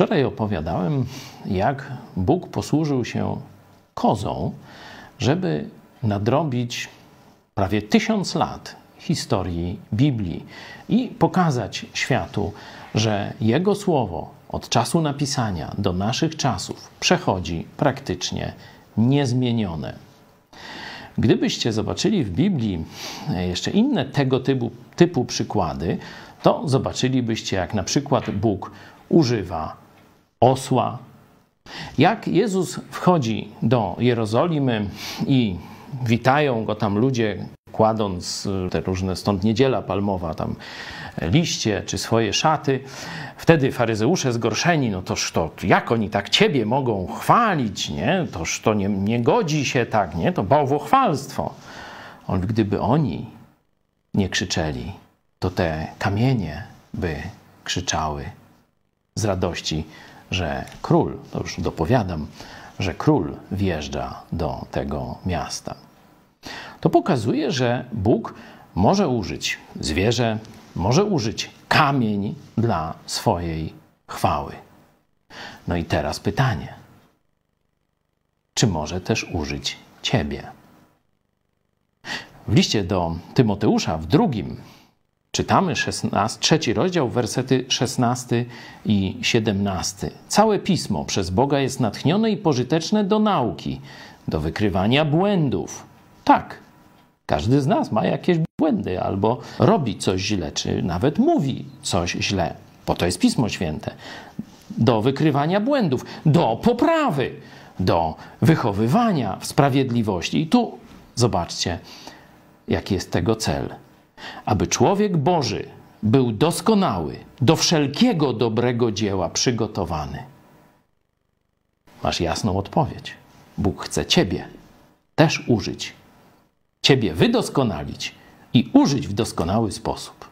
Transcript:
Wczoraj opowiadałem, jak Bóg posłużył się kozą, żeby nadrobić prawie tysiąc lat historii Biblii i pokazać światu, że Jego słowo od czasu napisania do naszych czasów przechodzi praktycznie niezmienione. Gdybyście zobaczyli w Biblii jeszcze inne tego typu, typu przykłady, to zobaczylibyście, jak na przykład Bóg używa osła. Jak Jezus wchodzi do Jerozolimy i witają go tam ludzie, kładąc te różne, stąd niedziela palmowa, tam liście czy swoje szaty. Wtedy faryzeusze zgorszeni, no toż to, jak oni tak ciebie mogą chwalić, nie? Toż to nie, nie godzi się tak, nie? To bałwochwalstwo. On, gdyby oni nie krzyczeli, to te kamienie by krzyczały z radości, że król, to już dopowiadam, że król wjeżdża do tego miasta. To pokazuje, że Bóg może użyć zwierzę, może użyć kamień dla swojej chwały. No i teraz pytanie: czy może też użyć ciebie? W liście do Tymoteusza w drugim czytamy 16, trzeci rozdział, wersety 16 i 17. Całe pismo przez Boga jest natchnione i pożyteczne do nauki, do wykrywania błędów. Tak, każdy z nas ma jakieś błędy albo robi coś źle, czy nawet mówi coś źle. Po to jest Pismo Święte. Do wykrywania błędów, do poprawy, do wychowywania w sprawiedliwości. I tu zobaczcie, jaki jest tego cel. Aby człowiek Boży był doskonały, do wszelkiego dobrego dzieła przygotowany. Masz jasną odpowiedź. Bóg chce Ciebie też użyć, Ciebie wydoskonalić i użyć w doskonały sposób.